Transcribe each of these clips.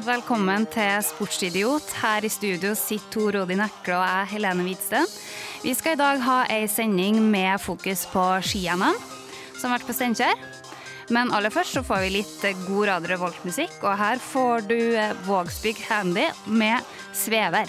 Velkommen til Sportsidiot. Her i studio sitter Tor Odin Ekle og jeg, Helene Hvidsten. Vi skal i dag ha ei sending med fokus på ski-NM, som har vært på Steinkjer. Men aller først så får vi litt god Radio Revolt-musikk, og her får du Vågsbygg Handy med Svever.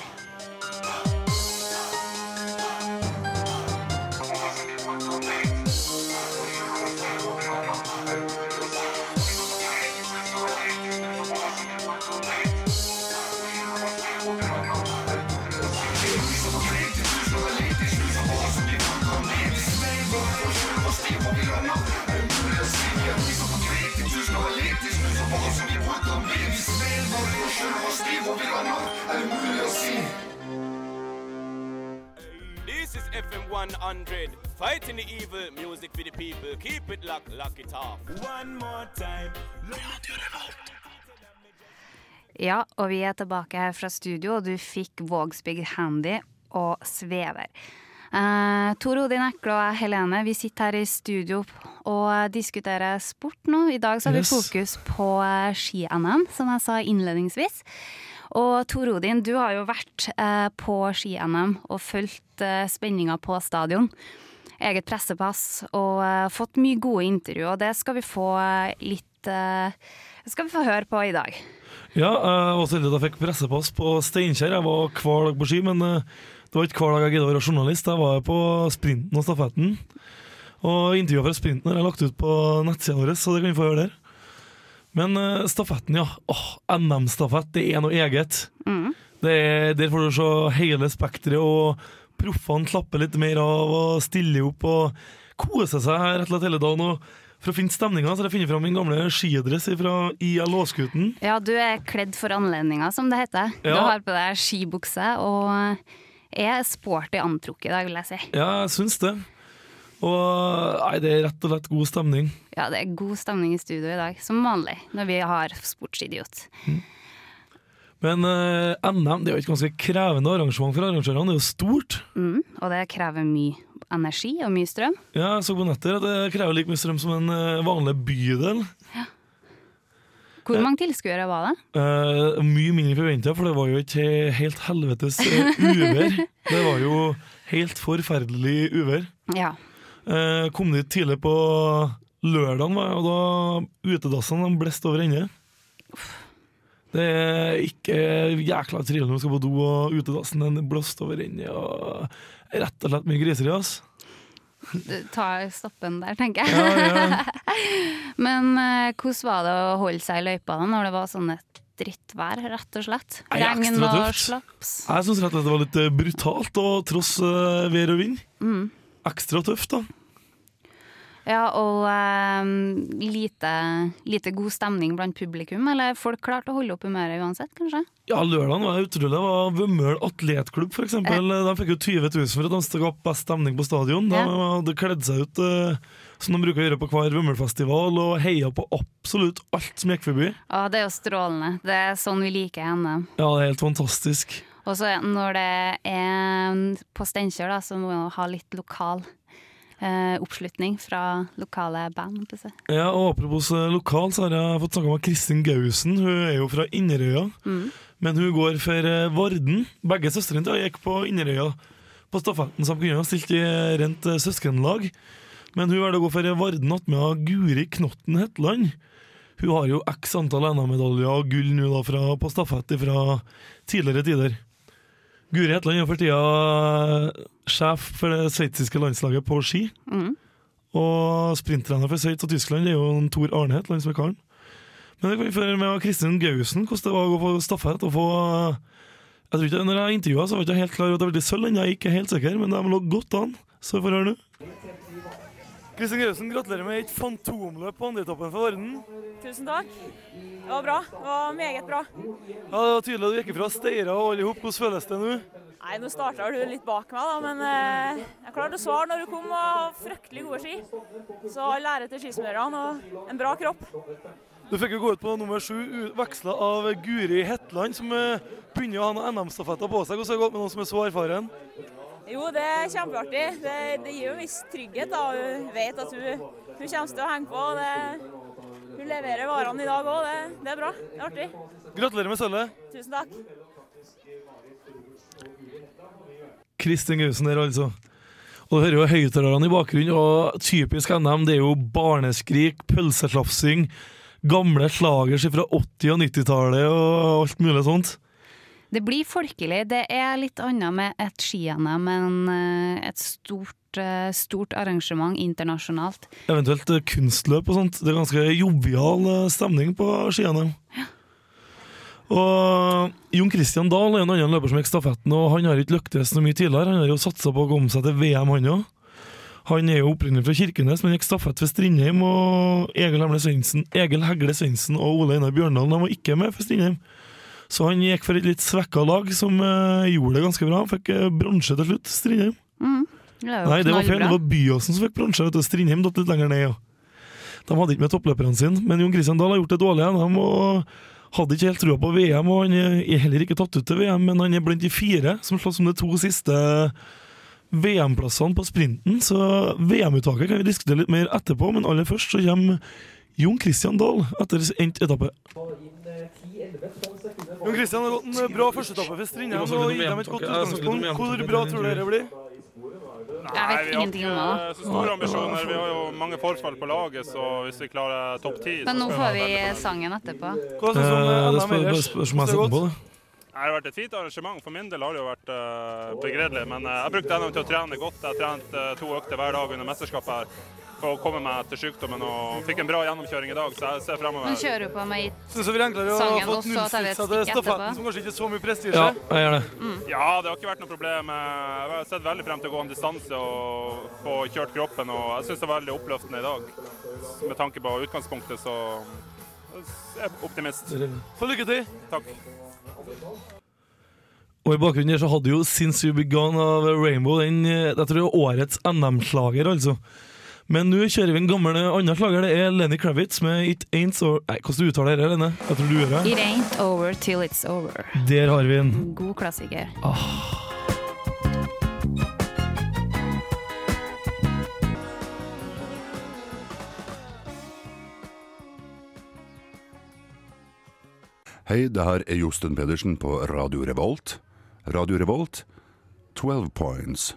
This is FM 100. Fighting the evil, music for the people. Keep it locked, lock it off. One more time. Ja, og vi er tilbake her fra studio, og du fikk Vågsbygd Handy og Svever. Eh, Tor Odin Ekle og Helene, vi sitter her i studio og diskuterer sport nå. I dag så har Yes. vi fokus på eh, ski-NM, som jeg sa innledningsvis. Og Tor Odin, du har jo vært uh, på ski-NM og fulgt uh, spenninga på stadion. Eget pressepass og uh, fått mye gode intervjuer, og det skal vi få litt skal vi få høre på i dag. Ja, jeg var så heldig at jeg fikk pressepass på Steinkjer. Jeg var hver dag på ski, men eh, det var ikke hver dag jeg gidda å være journalist. Jeg var på sprinten og stafetten. Og intervjuet fra sprinten har jeg lagt ut på nettsida vår, så det kan vi få høre der. Men eh, stafetten, ja. Åh, NM-stafett, det er noe eget. Det er, der får du se hele spekteret, og proffene klapper litt mer av og stiller opp og koser seg her rett og slett hele dagen. Og for å finne stemninga så har jeg funnet fram min gamle skidress fra ILO-skuten. Ja, du er kledd for anledninga, som det heter. Du har på deg skibukse og er sporty antrukket i dag, vil jeg si. Ja, jeg syns det. Og nei, det er rett og slett god stemning. Ja, det er god stemning i studio i dag, som vanlig når vi har Sportsidiot. Men eh, NM det er jo et ganske krevende arrangement for arrangørene. Det er jo stort. Mm, og det krever mye energi og mye strøm. Ja, Jeg så på nettet at det krever like mye strøm som en eh, vanlig bydel. Hvor mange tilskuere var det? Uh, mye mindre forventa, for det var jo ikke helt helvetes eh, uvær. Det var jo helt forferdelig uvær. Ja. Uh, kom dit tidlig på lørdagen, og da utedassene blåste over ende. Det er ikke jækla trivelig når du skal på do, og utedassen den blåste over ende. Og rett og slett mye griseri, ass. Tar stoppen der, tenker jeg. Ja, ja. Men eh, hvordan var det å holde seg i løypa da, når det var sånn et drittvær, rett og slett? Regn og slaps. Jeg syns rett og slett det var litt eh, brutalt, og tross uh, vær og vind. Mm. Ekstra tøft, da. Ja, og eh, lite, lite god stemning blant publikum, eller folk klarte å holde opp humøret uansett, kanskje? Ja, lørdagen var utrolig. Det var Vømmøl atletklubb, for eksempel. De fikk jo 20 000 for at de skapte best stemning på stadion. De Ja. hadde kledd seg ut eh, som de bruker å gjøre på hver Vømmølfestival, og heia på absolutt alt som gikk forbi. Ja, det er jo strålende. Det er sånn vi liker henne. Ja, det er helt fantastisk. Og så når det er på Steinkjer, så må vi ha litt lokal eh, oppslutning fra lokale band. Ja, og Apropos eh, lokal, så har jeg fått snakka med Kristin Gausen. Hun er jo fra Inderøya, men hun går for eh, Varden. Begge søstrene til henne gikk på Inderøya på stafetten, de kunne ha stilt i rent eh, søskenlag. Men hun velger å gå for Varden attmed Guri Knotten Hetland. Hun har jo x antall NM-medaljer og gull nå da fra, på stafett fra tidligere tider. Guri Hetland er for tida eh, sjef for det sveitsiske landslaget på ski. Og sprinttrener for Sveits og Tyskland er jo en Tor Arne Hetland som er karen. Men det kan vi føre med Kristin Gausen, hvordan det var å gå på stafett og få jeg tror ikke, når jeg intervjuet så var jeg ikke helt klar over at det var sølv ennå, jeg er ikke helt sikker, men de lå godt an. Så vi får høre nå. Kristin Grausen, gratulerer med et fantomløp på andretoppen for Varden. Tusen takk. Det var bra. Det var meget bra. Ja, Det var tydelig at du gikk fra Steira og alle i hop. Hvordan føles det nå? Nei, Nå starta du litt bak meg, da, men eh, jeg klarte å svare når du kom og har fryktelig gode ski. Så all ære til skismørerne og en bra kropp. Du fikk jo gå ut på nummer sju, veksla av Guri Hetland, som eh, begynner å ha noen NM-stafetter på seg. Hvordan har det gått med noen som er så erfaren? Jo, det er kjempeartig. Det, det gir jo en viss trygghet. da. Hun vet at hun, hun kommer til å henge på. og Det, hun leverer varene i dag òg. Det, det er bra. Det er artig. Gratulerer med sølvet. Tusen takk. Kristin Gausen der, altså. Og du hører jo høyttalerne i bakgrunnen, og typisk NM, det er jo barneskrik, pølseslafsing, gamle slagers fra 80- og 90-tallet og alt mulig sånt. Det blir folkelig. Det er litt annet med et ski-NM enn eh, et stort, eh, stort arrangement internasjonalt. Eventuelt eh, kunstløp og sånt. Det er ganske jovial stemning på ski-NM. Og Jon Christian Dahl er en annen løper som gikk stafetten, og han har ikke lyktes noe mye tidligere. Han har jo satsa på å komme seg til VM, han òg. Han er jo opprinnelig fra Kirkenes, men gikk stafett ved Strindheim. Og Egil Svendsen, Egil Hegle Svendsen og Ole Einar Bjørndalen var ikke med for Strindheim. Så han gikk for et litt svekka lag, som uh, gjorde det ganske bra. Fikk uh, bronse til slutt, Strindheim. Mm. Det Nei, det var feil. Det var Byåsen som fikk bronse. Strindheim datt litt lenger ned. Ja. De hadde ikke med toppløperne sine, men Jon Christian Dahl har gjort det dårlig. De hadde ikke helt trua på VM, og han er heller ikke tatt ut til VM, men han er blant de fire som slåss om de to siste VM-plassene på sprinten. Så VM-uttaket kan vi diskutere litt mer etterpå, men aller først så kommer Jon Christian Dahl etter endt etappe. Jon Christian har gått en bra og gitt dem et godt utgangspunkt. Hvor bra tror du det blir? Jeg vet ingenting om det. Så store ambisjoner. Vi har jo mange forfall på laget, så hvis vi klarer topp ti Men nå får vi sangen etterpå. Hva syns du om Eh, NM det ellers? det har vært et fint arrangement. For min del har det jo vært uh, begredelig. Men eh, jeg brukte NM til å trene godt. Jeg har trent eh, to økter hver dag under mesterskapet her å komme meg etter sykdommen. Og fikk en bra gjennomkjøring i dag, så jeg ser Nå kjører du på meg i Syns det blir enklere å Sangen, ha fått så til stafetten, som kanskje ikke er så mye prestisje? Ja, jeg gjør det. Ja, det har ikke vært noe problem. Jeg har sett veldig frem til å gå en distanse og få kjørt kroppen. Og jeg syns det er veldig oppløftende i dag. Med tanke på utgangspunktet, så jeg er optimist. Så lykke til! Takk. Og i bakgrunnen her så hadde jo Since You Began av Rainbow den, eh, jeg tror det er årets NM-slager, altså. Men nå kjører vi en gammel eh, annen slager. Det er Lenny Kravitz med It Ain't So Nei, hvordan du uttaler det, Lene? Jeg tror du gjør det. It ain't over till it's over. Der har vi den. God klassiker. Hei, det her er Josten Pedersen på Radio Revolt. Radio Revolt, 12 points.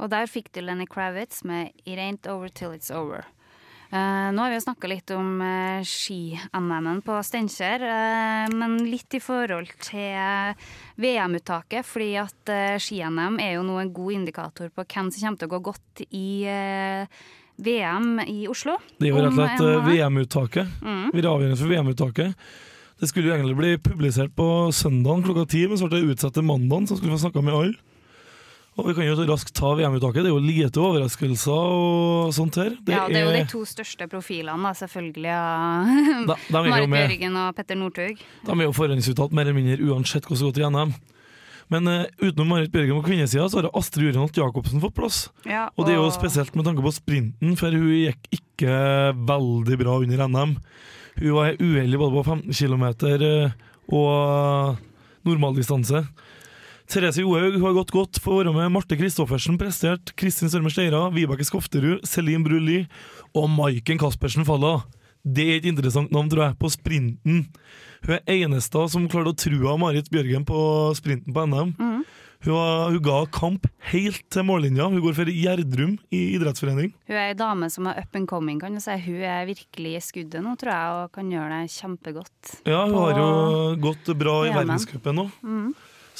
Og der fikk du Lenny Kravitz med It Ain't Over Till It's Over. Uh, nå har vi jo snakka litt om uh, ski-NM-en på Steinkjer, uh, men litt i forhold til VM-uttaket. Fordi at eh, ski-NM er jo nå en god indikator på hvem som kommer til å gå godt i eh, VM i Oslo. Det er jo rett og slett eh. VM-uttaket. Mm. Vi er avgjørende for VM-uttaket. Det skulle jo egentlig bli publisert på søndagen klokka ti, men så ble det utsatt til mandagen, så skulle vi få snakka med alle. Og vi kan jo raskt ta VM-uttaket. Det er jo lite overraskelser og sånt her. ja, det er jo de to største profilene, da, selvfølgelig. Da- de Marit. Bjørgen og Petter Northug. De er jo forhåndsuttalt mer eller mindre uansett hvordan det går til NM. Men uh, utenom Marit Bjørgen på kvinnesida, så har Astrid Urenholt Jacobsen fått plass. Ja, Og det er jo spesielt med tanke på sprinten, for hun gikk ikke veldig bra under NM. Hun var uheldig både på 15 km og normaldistanse. Therese Johaug har gått godt for å være med. Marte Kristoffersen prestert. Kristin Sørme Steira, Vibeke Skofterud, Celine Brulli og Maiken Caspersen Falla. Det er et interessant navn, tror jeg, på sprinten. Hun er eneste som klarte å true Marit Bjørgen på sprinten på NM. Mm. Hun, har- hun ga kamp helt til mållinja. Hun går for Gjerdrum i idrettsforening. Hun er ei dame som er up and coming, kan du si. Hun er virkelig i skuddet nå, tror jeg, og kan gjøre det kjempegodt. Ja, hun har jo gått bra i verdenscupen nå. Mhm.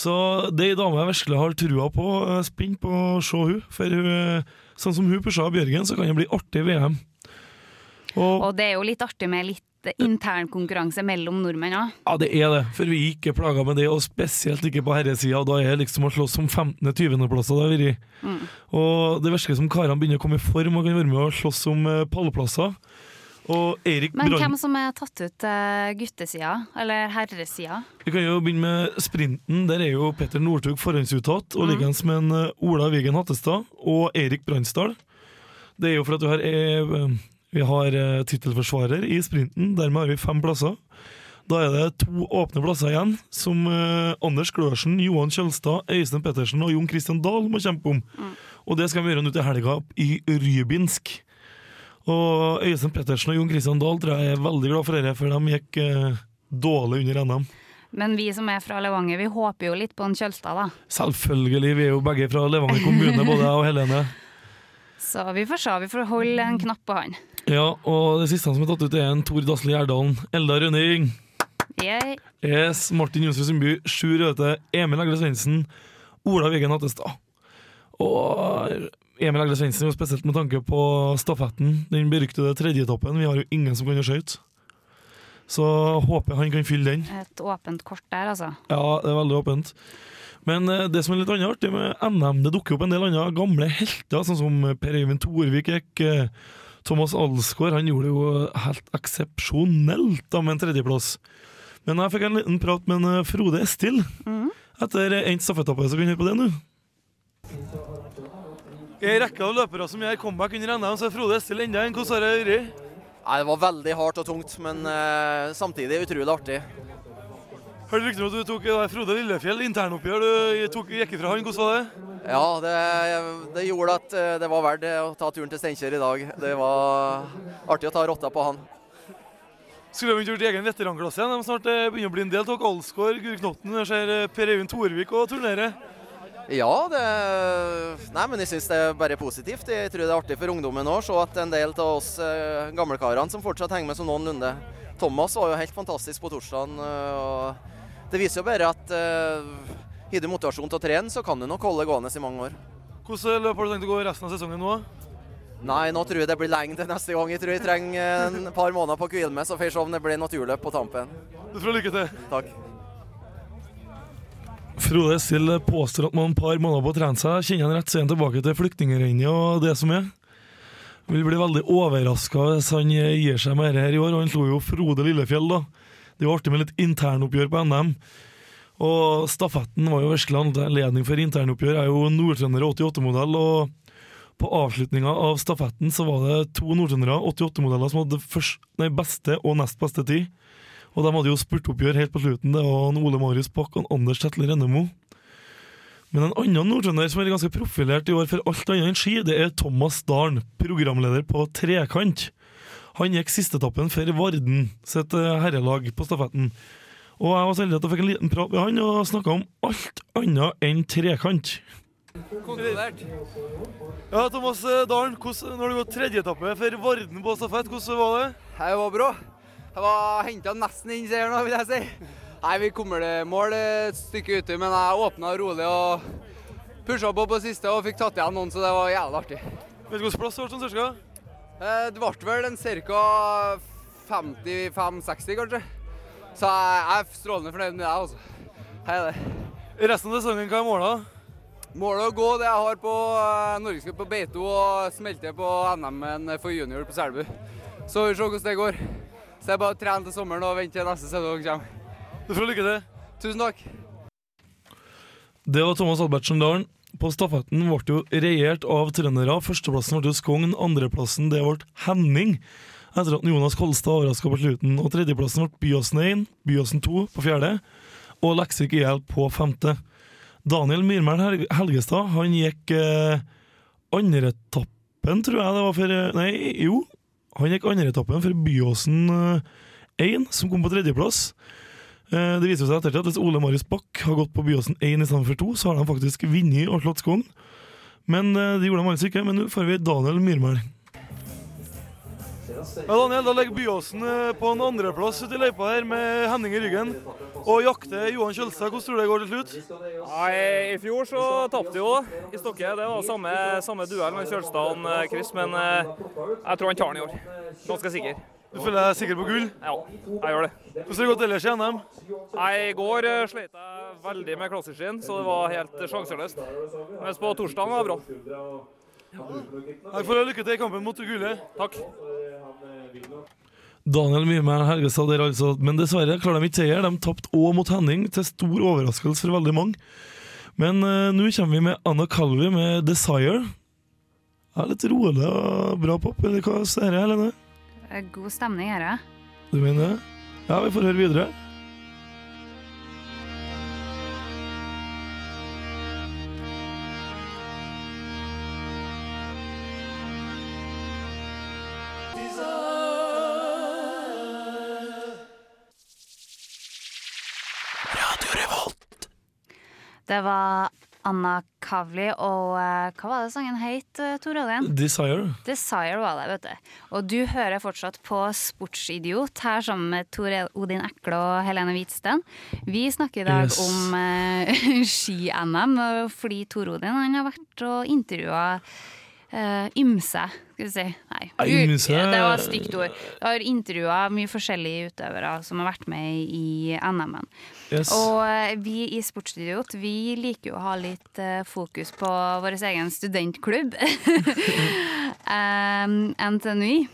Så det ei dame jeg virkelig har trua på. Er spent på å se hun For hun, sånn som hun pusha Bjørgen, så kan det bli artig VM. Og, Og det er jo litt artig med litt intern internkonkurranse mellom nordmenn òg. Ja, det er det, for vi er ikke plaga med det, og spesielt ikke på herresida. Da er det liksom å slåss om 15.-20.-plasser det har vært. Mm. Og det virker som karene begynner å komme i form og kan være med og slåss om eh, pallplasser. Og Erik Men Brand hvem som er tatt ut til guttesida, eller herresida? Vi kan jo begynne med sprinten. Der er jo Petter Northug forhåndsuttatt, og Mm. liggende med en eh, Ola Vigen Hattestad og Erik Bransdal. Det er jo for at du har, eh, vi har eh, tittelforsvarer i sprinten, dermed har vi fem plasser. Da er det to åpne plasser igjen, som eh, Anders Glørsen, Johan Kjølstad, Øystein Pettersen og Jon Christian Dahl må kjempe om. Og det skal vi gjøre nå til helga i Rybinsk. Og Øystein Pettersen og Jon Christian Dahl tror jeg er veldig glad for dette, for de gikk eh, dårlig under NM. Men vi som er fra Levanger, vi håper jo litt på en Kjølstad, da. Selvfølgelig, vi er jo begge fra Levanger kommune, både jeg og Helene. Så vi får se. Vi får holde en knapp på han. Ja, og det siste som er tatt ut, er en Tor Dasle Gjerdalen. Eldar Rønning. Yay. Yes, Martin Jonsrud Sundby, Sjur Røthe, Emil Egle Svendsen, Ola Vigen Hattestad. Og Emil Egle Svendsen, spesielt med tanke på stafetten, den beryktede tredjetoppen. Vi har jo ingen som kan skøyte. Så håper han kan fylle den. Et åpent kort der, altså. Ja, det er veldig åpent. Men eh, det som er litt annet artig med NM, det dukker opp en del andre gamle helter, sånn som Per Eivind Thorvik gikk. eh, Thomas Alsgaard han gjorde det jo helt eksepsjonelt da med en tredjeplass. Men jeg fikk en liten prat med en eh, Frode Estil etter endt stafettappe, så kan vi høre på det nå. I en rekke av løpere som gjør comeback under NM, så er Frode Estil enda en. Hvordan har det vært? Nei, Det var veldig hardt og tungt, men eh, samtidig utrolig artig. Hørte rykter om at du tok eh, Frode Lillefjell internoppgjør. Du tok, gikk ifra han. Hvordan var det? Ja, det, det gjorde at eh, det var verdt å ta turen til Steinkjer i dag. Det var artig å ta rotta på han. Skulle vi ikke gjort egen veteranklasse igjen? De snart begynner å bli en del av Alsgaard, Guri Knotten, ser Per Eivind Thorvik og turnerer. Ja, det Nei, men jeg syns det er bare positivt. Jeg tror det er artig for ungdommen òg å se at en del av oss eh, gamlekarene som fortsatt henger med som noenlunde. Thomas var jo helt fantastisk på torsdagen. eh, og Det viser jo bare at eh, har du motivasjon til å trene, så kan du nok holde gående i mange år. Hvordan løp har du tenkt å gå resten av sesongen nå? Nei, nå tror jeg det blir lenge til neste gang. Jeg tror jeg trenger en par måneder på å hvile meg, så får jeg se om det blir naturløp på tampen. Du får lykke til. Takk. Frode Sild påstår at man et par måneder på å trene seg. Kjenner han rett, så tilbake til flyktningrennet og det som er. Vil bli veldig overraska hvis han gir seg med dette her i år. Han slo jo Frode Lillefjell, da. Det var artig med litt internoppgjør på NM. Og stafetten var jo virkelig anledning for internoppgjør. Jeg er jo Nordtrønder 88-modell, og på avslutninga av stafetten så var det to nordtrøndere, 88-modeller, som hadde først, nei, beste og nest beste tid. Og de hadde jo spurtoppgjør helt på slutten. Det var en Ole Marius Bakk og Anders Tetle Rennemo. Men en annen nordtrønder som er ganske profilert i år for alt annet enn ski, det er Thomas Dahlen, programleder på Trekant. Han gikk sistetappen for Varden sitt eh, herrelag på stafetten. Og jeg var så heldig at jeg fikk en liten prat med han og snakka om alt annet enn trekant. Kontrollert. Ja, Thomas eh, Dahlen, hvordan, når du går tredjeetappe for Varden på stafett, hvordan var det? Det var bra. Jeg var henta nesten inn seieren, vil jeg si. Nei, Vi kommer til mål et stykke uti, men jeg åpna rolig og pusha på på siste og fikk tatt igjen noen, så det var jævlig artig. Hvilken plass det ble sånn cirka? Det ble vel en ca. 55-60, kanskje. Så jeg er strålende fornøyd med det, altså. Hei, det. Resten av sesongen, hva er målet? Målet å gå det jeg har på eh, Norgescup på Beito og smelte på NM-en for junior på Selbu. Så vi får se hvordan det går. Så det er bare å trene til sommeren og vente til neste sesong kommer. Du får lykke til. Tusen takk. Det var Thomas Albertsen Dalen. På stafetten ble jo regjert av trenere. Førsteplassen ble Skogn, andreplassen det ble Henning. Etter at Jonas Kolstad overraska på slutten. Og tredjeplassen ble Byåsen 1, Byåsen 2 på fjerde, og Leksvik IL på femte. Daniel Myrmæl Hel- Helgestad han gikk eh, andreetappen, tror jeg det var for eh, Nei, jo. Han gikk andreetappen for Byåsen eh, 1, som kom på tredjeplass. Eh, Det viser seg ettertid at hvis Ole Marius Bakk har gått på Byåsen 1 istedenfor 2, så har de faktisk vunnet og slått Skogn. Men eh, det gjorde de altså ikke. Men nå får vi Daniel Myrmæl. Ja, Daniel, Da legger Byåsen eh, på en andreplass ute i løypa her med Henning i ryggen. Og jakter Johan Kjølstad. Hvordan tror du det går til slutt? Nei, I fjor så tapte jo i Stokke. Det var samme, samme duell med Kjølstad og eh, Chris, men eh, jeg tror han tar den i år. Ganske sikker. Du føler deg sikker på gull? Ja, jeg gjør det. Hvordan har det gått ellers i NM? I går sleit jeg veldig med klassiskskien, så det var helt eh, sjanseløst. Mens på torsdagen var det bra. Ja. Jeg får lykke til i kampen mot gullet. Takk. Daniel Mime Helgestad der altså, men dessverre klarer de ikke seier. De tapte òg mot Henning, til stor overraskelse for veldig mange. Men uh, nå kommer vi med Anna Calvi med 'Desire'. Er litt rolig og bra pop, eller hva sier jeg, Helene? God stemning her, ja. Du mener det? Ja, vi får høre videre. Det var Anna Kavli, og eh, hva var det sangen het, eh, Tor Odin? 'Desire'. Desire var det, vet du. Og du hører fortsatt på Sportsidiot her sammen med Tor Odin Ekle og Helene Hvitsten. Vi snakker i dag Yes. om uh, ski-NM, fordi Tor Odin han har vært og intervjua eh, ymse, skal vi si. Nei, Ja, ymse- det var et stygt ord. Jeg har intervjua mye forskjellige utøvere som har vært med i NM-en. Yes. Og eh, vi i Sportsidiot vi liker jo å ha litt eh, fokus på vår egen studentklubb. um, NTNUI.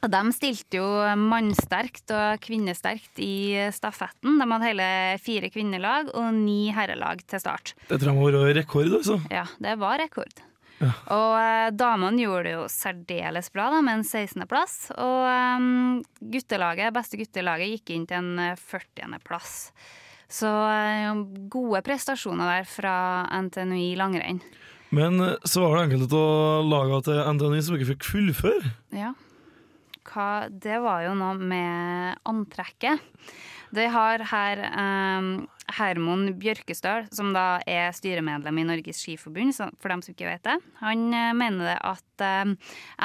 Og de stilte jo mannsterkt og kvinnesterkt i stafetten. De hadde hele fire kvinnelag og ni herrelag til start. Det tror jeg må være rekord, altså. Ja, det var rekord. Og eh, damene gjorde det jo særdeles bra, da, med en 16.-plass. Og eh, guttelaget, beste guttelaget gikk inn til en eh, 40.-plass. Så eh, gode prestasjoner der fra NTNUI langrenn. Men eh, så var det enkelte av lagene til NTNU som ikke fikk fullføre. Ja. Hva, det var jo noe med antrekket. De har her eh, Hermon Bjørkestøl, som da er styremedlem i Norges Skiforbund, for dem som ikke vet det. Han eh, mener at eh,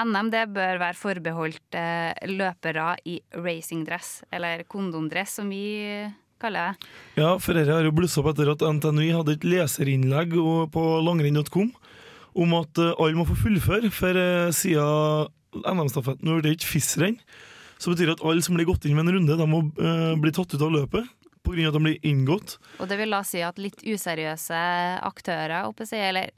NM det bør være forbeholdt eh, løpere i racingdress, eller kondomdress, som vi kaller det. Ja, for dette har jo blussa opp etter at NTNU hadde et leserinnlegg på langrenn.com om at alle må få fullføre, for siden NM-stafetten det ikke FIS-renn, så betyr det at alle som blir gått inn med en runde, de må bli tatt ut av løpet av at de blir inngått. Og det vil da si at litt useriøse aktører, oppe seg, eller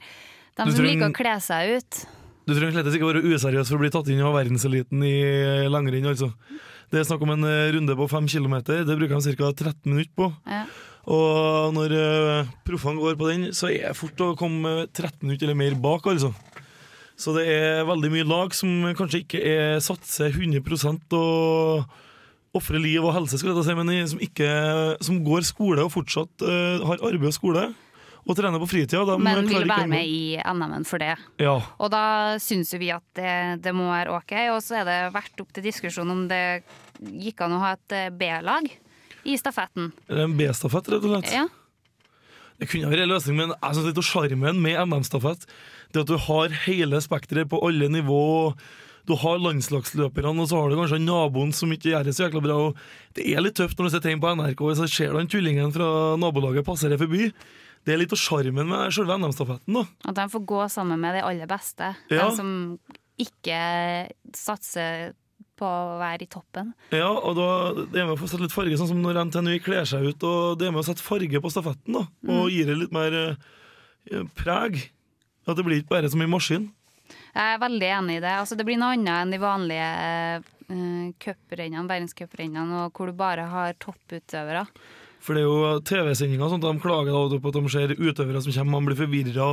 de Du som liker å kle seg ut. Du trenger slett ikke være useriøs for å bli tatt inn av verdenseliten i eh, langrenn, altså. Det er snakk om en eh, runde på fem kilometer, det bruker de ca. 13 minutter på. Ja. Og når uh, proffene går på den, så er det fort å komme 13 minutter eller mer bak, altså. Så det er veldig mye lag som kanskje ikke er satser 100% og ofrer liv og helse, skulle jeg si, men som, ikke, som går skole og fortsatt uh, har arbeid og skole og trener på fritida. Men vil være med i NM-en for det. Ja. Og da syns jo vi at det, det må være OK. Og så er det vært opp til diskusjon om det gikk an å ha et eh, B-lag i stafetten. Det er en B-stafett, rett og slett. Ja. Det kunne vært en løsning, men jeg synes litt av sjarmen med NM-stafett Det at du har hele spekteret på alle nivå. Du har landslagsløperne, og så har du kanskje naboen som ikke gjør det så jækla bra. Og det er litt tøft når du sitter hjemme på NRK og så ser du han tullingen fra nabolaget passere forbi. Det er litt av sjarmen med selve NM-stafetten. da At de får gå sammen med de aller beste. Ja. De som ikke satser på å være i toppen. Ja, og da, Det er med å få sette litt farge, sånn som når NTNU kler seg ut. og Det er med å sette farge på stafetten da og Mm. gir det litt mer eh, preg. At det blir ikke bare som en maskin. Jeg er veldig enig i det. Altså, det blir noe annet enn de vanlige uh, cuprennene, verdenscuprennene, hvor du bare har topputøvere. For det er jo TV-sendinger sånn at de klager da på at de ser utøvere som kommer, man blir forvirra.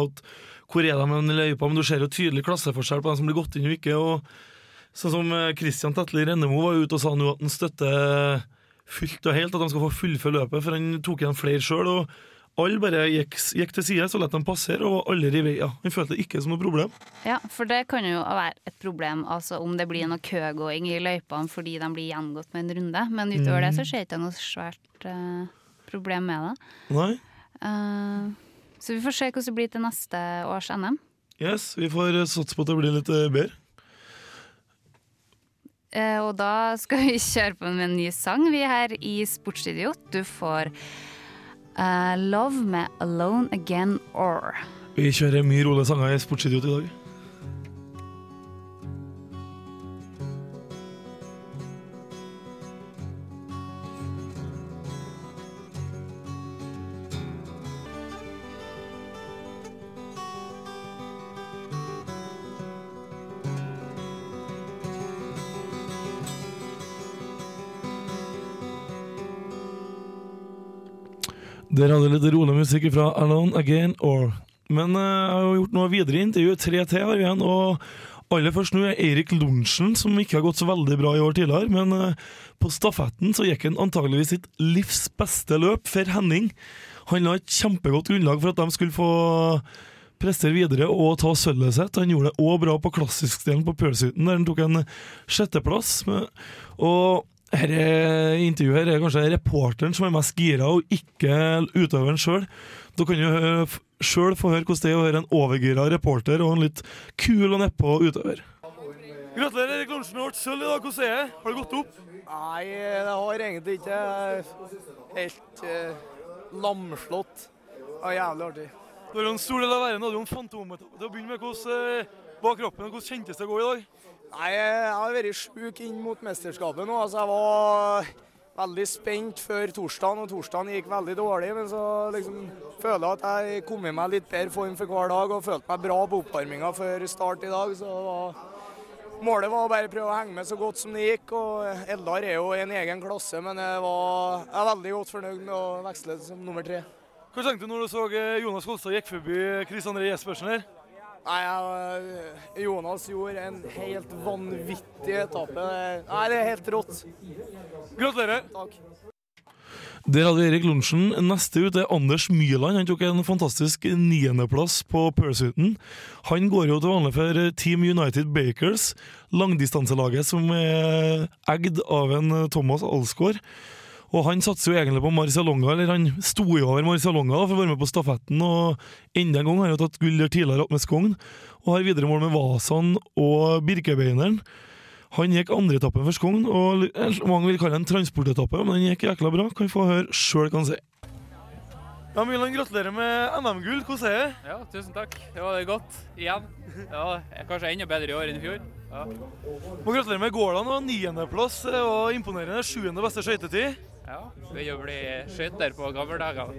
Hvor er de med løypa? Men du ser jo tydelig klasseforskjell på dem som blir gått inn og ikke. og Sånn som Kristian Christian Tetli Rennemo var ute og sa nå at han støtter fullt og helt at de skal få fullføre løpet, for han tok igjen flere sjøl. Og alle bare gikk, gikk til side, så lot dem passere, og alle rev vei. Ja. Han følte det ikke som noe problem. Ja, for det kan jo være et problem altså om det blir noe køgåing i løypene fordi de blir gjengått med en runde. Men utover det så Mm. ser jeg ikke noe svært uh, problem med det. Nei? Uh, så vi får se hvordan det blir til neste års NM. Yes, vi får satse på at det blir litt eh, bedre. Uh, og da skal vi kjøre på med en ny sang. Vi er her i Sportsidiot. Du får Love med Alone Again Or. Vi kjører mye rolige sanger i Sportsidiot i dag. Der hadde litt rolig musikk fra Alone Again Or. Men eh, jeg har jo gjort noe videre i intervjuet. Tre til har vi igjen. Og aller først nå er Eirik Lorentzen, som ikke har gått så veldig bra i år tidligere. Men eh, på stafetten så gikk han antageligvis sitt livs beste løp for Henning. Han la et kjempegodt grunnlag for at de skulle få prestere videre og ta sølvet sitt. Han gjorde det òg bra på klassiskdelen på Pølshytten, der han tok en sjetteplass. Og dette intervjuet her er kanskje reporteren som er mest gira, og ikke utøveren sjøl. Da kan du sjøl få høre hvordan det er å være en overgira reporter og en litt kul og nedpå utøver. Gratulerer, Erik Lorentzen. Du ble sølv i dag. Hvordan er det? Har det gått opp? Nei, det har egentlig ikke helt eh, lamslått. Det var jævlig artig. Du har en stor del av verden, du hadde jo en fantometappe begynne med. Hvordan eh, var kroppen, og hvordan kjentes det å gå i dag? Nei, jeg har vært sjuk inn mot mesterskapet nå. Altså, jeg var veldig spent før torsdagen, og torsdagen gikk veldig dårlig. Men så liksom føler jeg at jeg kom i meg litt bedre form for hver dag og følte meg bra på oppvarminga før start i dag. Så var, målet var å bare prøve å henge med så godt som det gikk. og Eldar er jo i en egen klasse, men jeg, var, jeg er veldig godt fornøyd med å veksle som nummer tre. Hva tenkte du når du så eh, Jonas Kolstad gikk forbi Chris André Jespersen her? Nei, jeg, Jonas gjorde en helt vanvittig etappe. Nei, det er helt rått. Gratulerer. Takk. Der hadde Erik Lundsen. Neste ut er Anders Myrland. Han tok en fantastisk niendeplass på Pursuiten. Han går jo til vanlig for Team United Bakers, langdistanselaget som er eid av en Thomas Alsgaard. Og han satser jo egentlig på Marcialonga, eller han sto jo over Marcialonga for å være med på stafetten. Og enda en gang har han tatt gull der tidligere opp med Skogn, og har videre mål med Vasan og Birkebeineren. Han gikk andreetappen for Skogn, og eh, mange vil kalle det en transportetappe, men den gikk jækla bra. Kan vi få høre sjøl hva han sier. Ja, Milan, gratulerer med NM-gull. Hvordan er det? Ja, tusen takk. Det var det godt. Igjen. Ja, jeg kanskje enda bedre i år enn i fjor. Ja. Må gratulere med Gårdal og niendeplass. Det var imponerende. Sjuende beste skøytetid. Ja, Begynner å bli skøyter på gamle dager.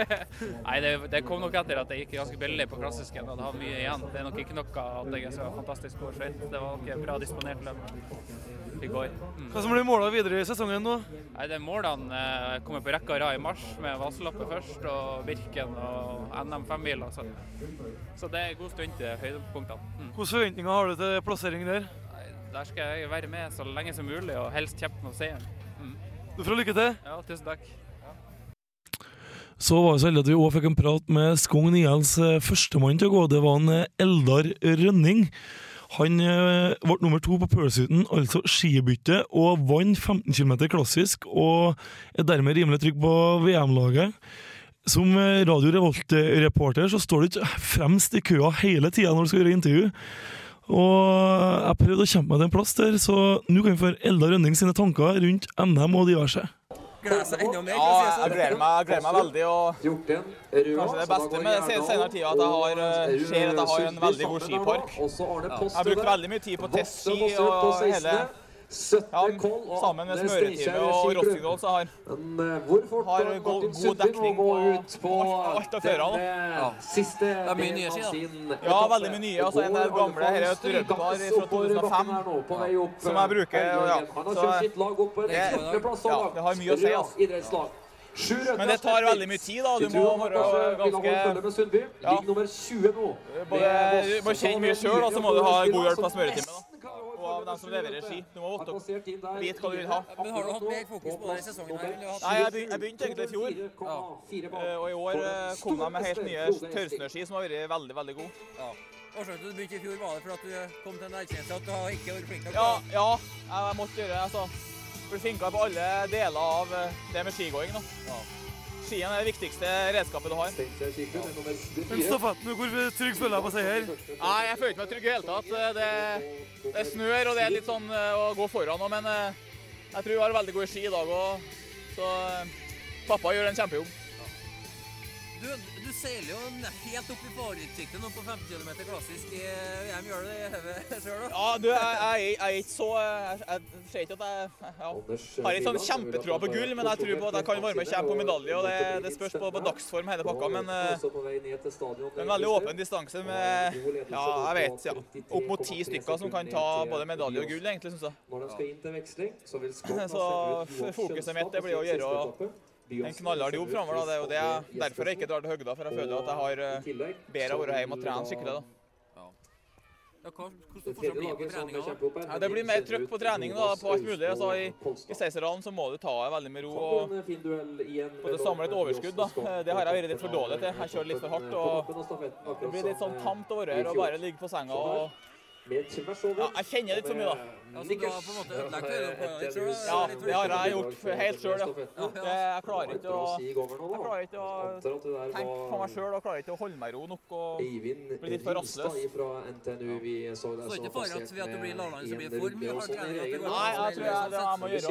Nei, det, det kom nok etter at jeg gikk ganske billig på klassisken og hadde hatt mye igjen. Det er nok ikke noe at jeg er så fantastisk god skøyt. Det var nok bra disponert løp i går. Mm. Hva som blir måla videre i sesongen nå? Nei, det er Målene eh, kommer på rekke og rad i mars, med Vasaloppet først, og Birken og NM femmiler. Så. så det er en god stund til høydepunktene. Mm. Hvilke forventninger har du til plassering der? Der skal jeg være med så lenge som mulig, og helst kjempe med seieren. Du får lykke til. Ja, tusen takk. Så var vi så heldige at vi òg fikk en prat med Skogn ILs eh, førstemann til å gå. Det var en eh, Eldar Rønning. Han eh, ble nummer to på Pursuiten, altså skibytte, og vant 15 km klassisk, og er dermed rimelig trygg på VM-laget. Som Radio Revolt-reporter så står du ikke fremst i køa hele tida når du skal gjøre intervju. Og jeg prøvde å kjempe meg til en plass der, så nå kan vi få Elda Rønning sine tanker rundt NM og diverse. gleder seg enda mer. Ja, jeg gleder meg, jeg gleder meg veldig. og Kanskje det beste med den senere tida at jeg har, eh, ser at jeg har en veldig god skipark. Jeg har brukt veldig mye tid på testski og hele ja, sammen med Smøretime og Rossigdal så har har god, god dekning på alt av førerne. Det er mye nye da. Ja, veldig mye nye. Altså, en del gamle. Her er et Rødbar fra 2005 som jeg bruker. Og, ja. Så, det, ja, det har mye å si. Altså. Men det tar veldig mye tid. da. Du må være ganske ja. Både, Du må kjenne mye sjøl, og så må du ha god hjelp av smøretime. da. Av dem som leverer ski. Du må vite vite hva du vil ha. Men har du hatt mer fokus på denne sesongen? her? eller har du hatt- Nei, jeg begynte egentlig i fjor. Ja. Og i år eh, kom jeg med helt nye tørrsnøski som har vært veldig, veldig gode. Årsaken til at du begynte i fjor, var det for at du kom til en erkjennelse at du har ikke vært flink nok? Ja, ja, jeg måtte gjøre det. altså. Bli flinkere på alle deler av eh, det med skigåing. da. Skien er det viktigste redskapet du har. Men stafetten, hvor trygg føler jeg på seier? Nei, jeg føler ikke meg trygg i det hele tatt. Det, det snør og det er litt sånn eh, å gå foran nå, men eh, jeg tror vi har veldig gode ski i dag òg. Så eh, pappa gjør en kjempejobb. Du, du seiler jo helt opp i favorittsjiktet nå på 50 km klassisk i VM. Gjør du det i hodet sjøl, da? Ja, du, jeg, jeg, jeg er ikke så Jeg, jeg ser ikke at jeg ja, har ikke sånn kjempetroa på gull, men jeg tror på at jeg kan være med og kjempe på medalje. og Det, det spørs på, på dagsform hele pakka, men eh, en veldig åpen distanse med ja, jeg vet, ja, opp mot ti stykker som kan ta både medalje og gull, egentlig, syns jeg. Så fokuset mitt det blir å gjøre en knallhard jobb framover. da. Det er jo det, derfor jeg ikke drar til Høgda, for jeg føler at jeg har eh, bedre å være hjemme og trene skikkelig. da. Ja, hva, hvordan fortsatt blir det på treninga? Ja, det blir mer trøkk på trening da, på alt mulig. Altså, I i Seiserdalen så må du ta det veldig med ro og både samle et overskudd. da. Eh, Det har jeg vært litt for dårlig til. Jeg kjører litt for hardt. og Det blir litt sånn tamt over her og bare ligge på senga og ja, Jeg kjenner litt for mye, da. Ja, så du har på en måte ødelagt det sjøl? Ja, det har jeg gjort helt sjøl, ja. Jeg klarer ikke å Jeg klarer ikke å tenke på meg sjøl og klarer ikke å holde meg i ro nok og bli litt for rastløs. Så det er ikke fare at ved at du blir lavland, så blir det for mye hard trening? Nei, jeg tror jeg, det, jeg må gjøre,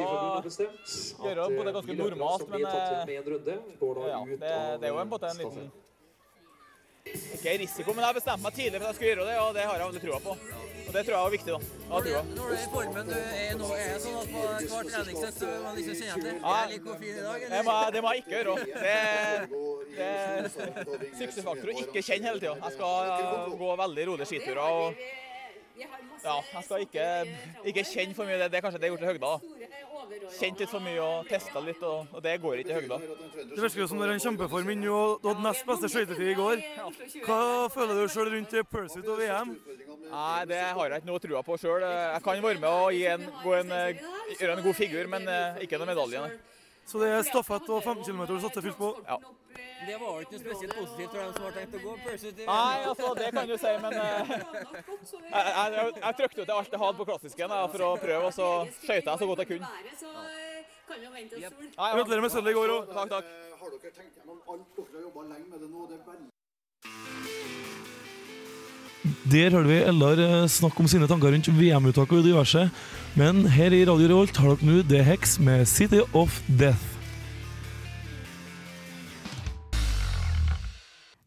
gjøre både ganske normalt, men eh, ja, det, det er jo en, måte en liten Ikke risiko, men jeg har bestemt meg tidlig for at jeg skal gjøre det, og det har jeg veldig trua på. Og det tror jeg er viktig. da. Når du. Når du er i formen du er nå, er det sånn at på hver treningsøkt så man liksom kjenner etter? Ja. Er jeg like fin i dag, Det må, jeg- det må jeg ikke gjøre. Det, det er suksessfaktor å ikke kjenne hele tida. Jeg skal eh, gå veldig rolig skiturer. og ja, jeg skal ikke, ikke kjenne for mye. Det, det er kanskje det jeg har gjort i Høgda. da. Kjent litt for mye og testa litt, og, og det går ikke i Høgda. Det virker som dere er i kjempeform inn, og du hadde nest beste skøytetid i går. Hva føler du sjøl rundt Pursuit og VM? Nei, det har jeg ikke noe trua på sjøl. Jeg kan være med og en, gå en, eh, gjøre en god figur, men eh, ikke noen medalje. Så det er stafett og 15 km du satte fullt på? Ja. Det var ikke noe spesielt positivt for dem som har tenkt å gå. Nei, altså, det kan du si, men uh, jeg, jeg, jeg, trykte ut alt jeg hadde på klassisken jeg, for å prøve, og så skøyta jeg så godt jeg kunne. Ja, ja. Gratulerer med sølvet i går òg. Takk, takk. Har dere tenkt gjennom alt dere har jobba lenge med det nå? Det er veldig Der hørte vi Ellar eh, snakke om sine tanker rundt VM-uttak og diverse. Men her i Radio Revolt har dere nå The Hex med City of Death.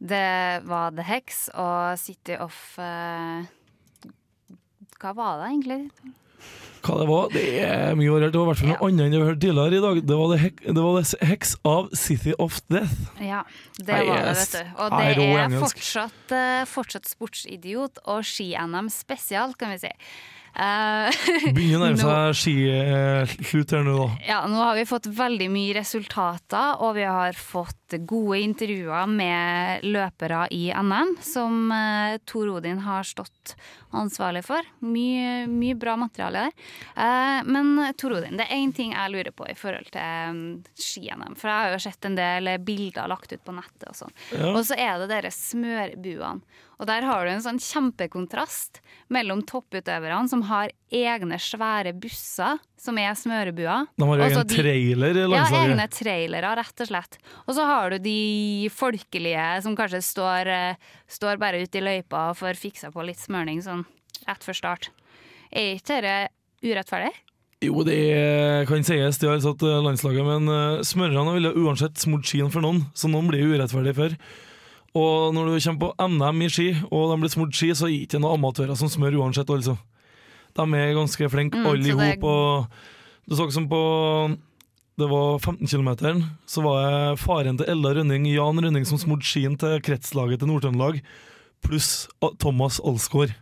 Det var The Hex og City of uh, Hva var det egentlig? Hva det var? Det er mye variert. Det var i hvert fall noe annet enn det vi hørte tidligere i dag. Det var The, Hex, det var the Hex av City of Death. Ja, det var det, vet du. Og det er fortsatt, eh, fortsatt sportsidiot og ski-NM spesial, kan vi si. Eh, Begynner å nærme seg skislutt her nå, da. Ja, nå har vi fått veldig mye resultater, og vi har fått gode intervjuer med løpere i NM, som eh, Tor Odin har stått ansvarlig for. Mye, mye bra materiale der. Eh, men Tor Odin, det er én ting jeg lurer på i forhold til um, ski-NM. For jeg har jo sett en del bilder lagt ut på nettet og sånn. Ja. Og så er det dere smørbuene. Og der har du en sånn kjempekontrast mellom topputøverne som har egne svære busser som er smørebuer. De har egen trailer i Ja, egne trailere, rett og slett. Og så har du de folkelige som kanskje står, eh, står bare ute i løypa og får fiksa på litt smørning sånn rett før start. Er ikke dette urettferdig? Jo, det kan sies, de har satt eh, landslaget, men uh, smørerne ville uansett smurt skien for noen, så noen blir urettferdig for. Og når du kommer på NM i ski, og de blir smurt ski, så er det ikke noen amatører som smør uansett, altså. De er ganske flinke, Mm, alle i hop. Og du så som på det var 15 km, så var det faren til Ella Rønning, Jan Rønning, som smurte skien til kretslaget til Nord-Trøndelag, pluss Thomas Alsgaard.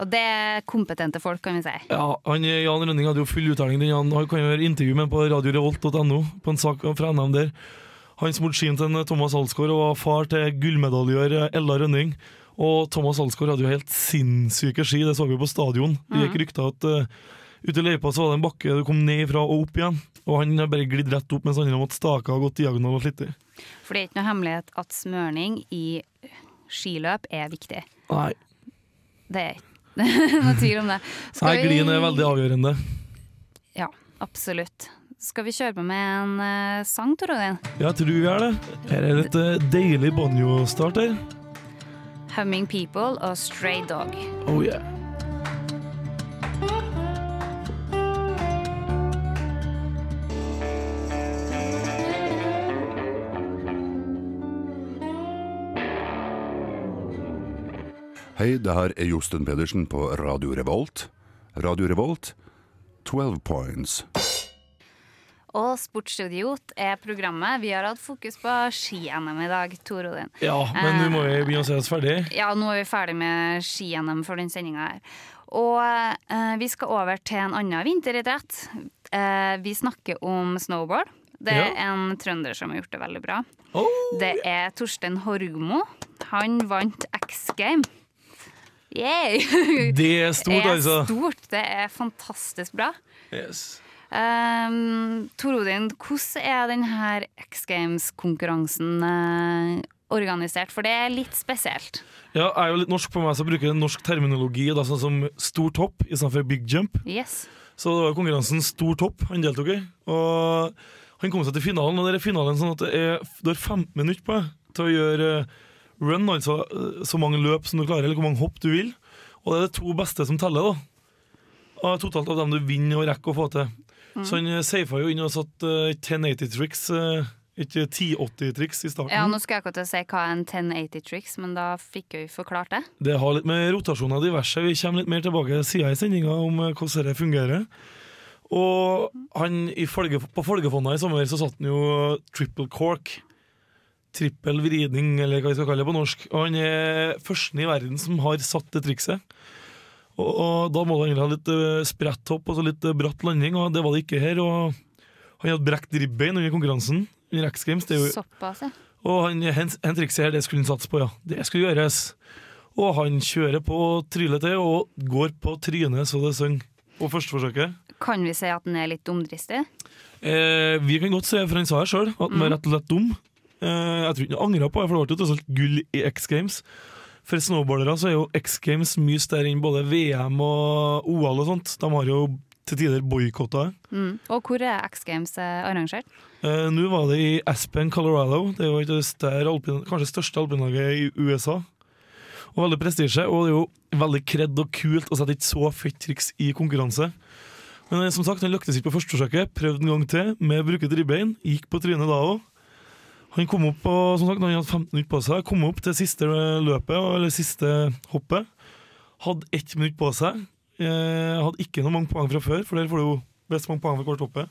Og det er kompetente folk, kan vi si. Ja, han, Jan Rønning hadde jo full uttelling. Han kan jo gjøre intervju med på radiorevolt.no, på en sak fra NM der. Han smurte skien til Thomas Alsgaard og var far til gullmedaljør Ella Rønning. Og Thomas Alsgaard hadde jo helt sinnssyke ski, det så vi på stadion. Det gikk rykter at uh, ute i løypa så var det en bakke du kom ned fra og opp igjen. Og han bare glidd rett opp mens andre måtte stake og gått diagonal og slitt. For det er ikke noe hemmelighet at smørning i skiløp er viktig. Nei. Det er ikke noe tvil om det. Nei, glien er veldig avgjørende. Ja, absolutt. Skal vi kjøre på med en uh, sang, Tor Odin? Jeg tror vi er det. Her er et uh, deilig banjo-start her. Humming People og Stray Dog. Oh yeah. Hei, det her er Josten Pedersen på Radio Revolt. Radio Revolt, 12 points. Og Sportsidiot er programmet. Vi har hatt fokus på ski-NM i dag, Tor Odin. Ja, men nå må vi begynne å se oss ferdig. Ja, nå er vi ferdig med ski-NM for den sendinga her. Og eh, vi skal over til en annen vinteridrett. Eh, vi snakker om snowboard. Det er Ja. en trønder som har gjort det veldig bra. Oh, det er Torstein Horgmo. Han vant X Game. Yeah. Det er stort, altså. Det er altså. stort. Det er fantastisk bra. Yes. Um, Tor Odin, hvordan er denne X Games-konkurransen eh, organisert? For det er litt spesielt. Ja, jeg er jo litt norsk på meg, så jeg bruker norsk terminologi, da, sånn som stor topp istedenfor big jump. Yes. Så det var konkurransen Stor topp han deltok i. Og han kom seg til finalen, og det er finalen sånn at det er, du har 15 minutter på deg til å gjøre eh, run, altså eh, så mange løp som du klarer, eller hvor mange hopp du vil. Og det er de to beste som teller, da. Og totalt av dem du vinner og rekker å få til. Mm. Så han safa jo inn og satt uh, 1080-triks, uh, ikke 1080-triks i starten. Ja, Nå skal jeg ikke til å si hva er en 1080-triks, men da fikk jeg jo forklart det. Det har litt med rotasjon av diverse. Vi kommer litt mer tilbake siden i sendinga om eh, hvordan det fungerer. Og han i folge, på Folgefonna i sommer så satt han jo triple cork. Trippel vridning, eller hva vi skal kalle det på norsk. Og han er førsten i verden som har satt det trikset. Og, og da må du egentlig ha litt uh, spredt hopp og så litt uh, bratt landing, og det var det ikke her. Og han hadde brekt ribbein under konkurransen. Under X Games. Det er jo, Såpass, ja. og han, hen, hen trikset her, det skulle han satse på, ja. Det skulle gjøres. Og han kjører på trynet til og går på trynet så det synger på førsteforsøket. Kan vi si at han er litt dumdristig? Eh, vi kan godt se, for han sa det sjøl, at han er rett og slett dum. Eh, jeg tror ikke han angra på det, for det ble jo tross alt gull i X Games. For snowboardere så er jo X Games mye større enn både VM og OL og sånt. De har jo til tider boikotta det. Mm. Og hvor er X Games eh, arrangert? Eh, Nå var det i Aspen, Colorado. Det er jo det større alpin, kanskje største alpinlaget i USA. Og veldig prestisje, og det er jo veldig kred og kult å sette et så fett triks i konkurranse. Men eh, som sagt, han lyktes ikke på førsteforsøket. Prøvde en gang til med å bruke ribbein. Gikk på trynet da òg. Han kom opp på, som sagt, han hadde 15 minutter på seg, kom opp til siste løpet, eller siste hoppet. Hadde ett minutt på seg. Eh, hadde ikke noe mange poeng fra før, for der får du jo best mange poeng for hvert hoppe.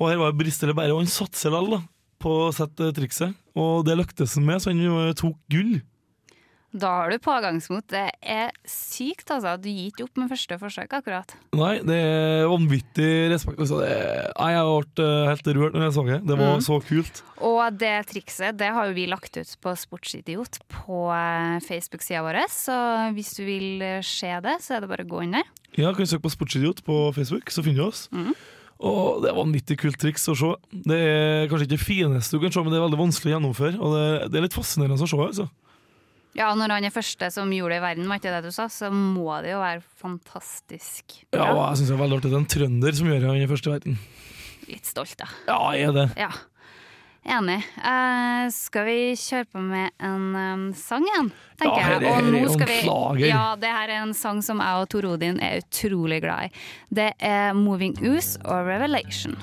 Og her var brist eller bære, og han satser likevel på å sette trikset. Og det lyktes han med, så han tok gull. Da har du pågangsmot. Det er sykt, altså. Du gir ikke opp med første forsøk, akkurat. Nei, det er vanvittig respekt. Altså, det, nei, jeg ble eh, helt rørt når jeg så det. Det var Mm. så kult. Og det trikset det har jo vi lagt ut på Sportsidiot på eh, Facebook-sida vår, så hvis du vil eh, se det, så er det bare å gå inn der. Ja, kan du søke på Sportsidiot på Facebook, så finner du oss. Mm. Og det er vanvittig kult triks å se. Det er kanskje ikke det fineste du kan se, men det er veldig vanskelig å gjennomføre. Og det, det er litt fascinerende å se. altså. Ja, når han er første som gjorde det i verden, var ikke det du sa, så må det jo være fantastisk. Ja, og jeg synes det er veldig artig. Det er en trønder som gjør det, er første i verden. Litt stolt, da. Ja, jeg er det. Ja. Enig. Uh, skal vi kjøre på med en um, sang igjen, tenker Ja, her er- jeg. Og nå skal vi. Ja, det her er en sang som jeg og Tor Odin er utrolig glad i. Det er 'Moving Ooze' og 'Revelation'.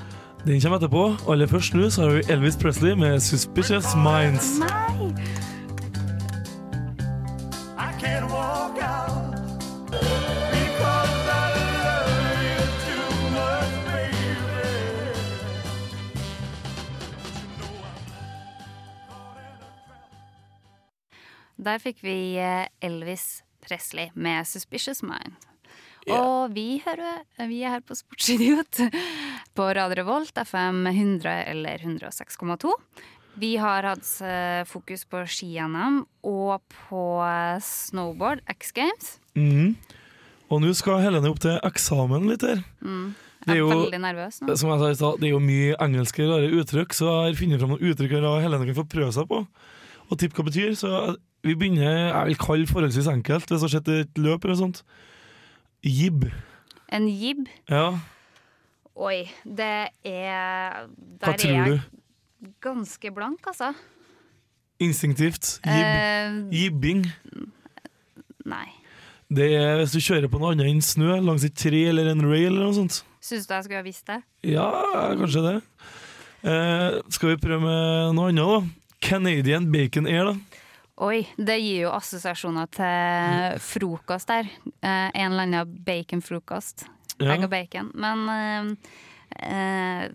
Den kommer etterpå. Aller først nå så har vi Elvis Presley med 'Suspicious Minds'. Nei! Der fikk vi eh, Elvis Presley med 'Suspicious Mind'. Yeah. Og vi, hører, vi er her på Sportsidiot på Radio Revolt, FM 100 eller 106,2. Vi har hatt eh, fokus på ski-NM og på eh, snowboard, X Games. Mm. Og nå skal Helene opp til eksamen litt her. Mm. Det er Jeg er jo- veldig nervøs nå. Som jeg sa det er jo mye engelske rare uttrykk, så jeg har funnet fram noen uttrykk her Helene kan få prøve seg på. Og tipp hva betyr. Så vi begynner, jeg vil kalle forholdsvis enkelt, hvis det har sett et løp eller sånt. Jib. En jib. Ja, Oi, det er hva tror er du? ganske blank, altså. Instinktivt. Jib. Uh, Jibbing. nei. Det er hvis du kjører på noe annet enn snø, langs et tre eller en rail eller noe sånt. Syns du jeg skulle ha visst det? Ja, kanskje det. Eh, skal vi prøve med noe annet, da? Canadian Bacon Air, da. Oi, det gir jo assosiasjoner til frokost der. Eh, en eller annen baconfrokost. Ja. Egg og bacon. Men eh, eh,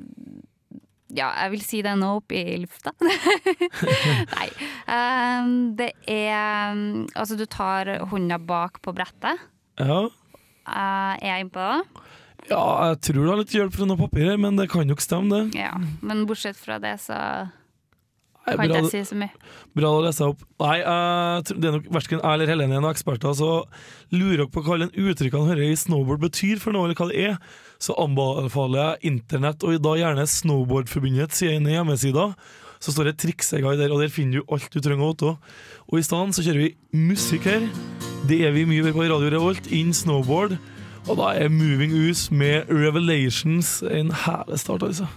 ja, jeg vil si det nå oppe i lufta. Nei. Eh, det er Altså, du tar hånda bak på brettet. Ja. Eh, er jeg innpå det? Ja, jeg tror du har litt hjelp fra noe papir her, men det kan nok stemme, det. Ja, Men bortsett fra det, så Nei, kan ikke jeg si så mye. Bra å lese opp. Nei, uh, det er nok verken jeg eller Helene er noen eksperter, så lurer dere på hva den uttrykkene hører i snowboard betyr for noe, eller hva det er, så anbefaler jeg internett, og da gjerne Snowboardforbundets sine hjemmesider. Så står det trikseguide der, og der finner du alt du trenger å Otto. Og i stedet så kjører vi musikk her. Det er vi mye mer på Radio Revolt, in snowboard. Og da er Moving Us med Revelations en herlig start, altså.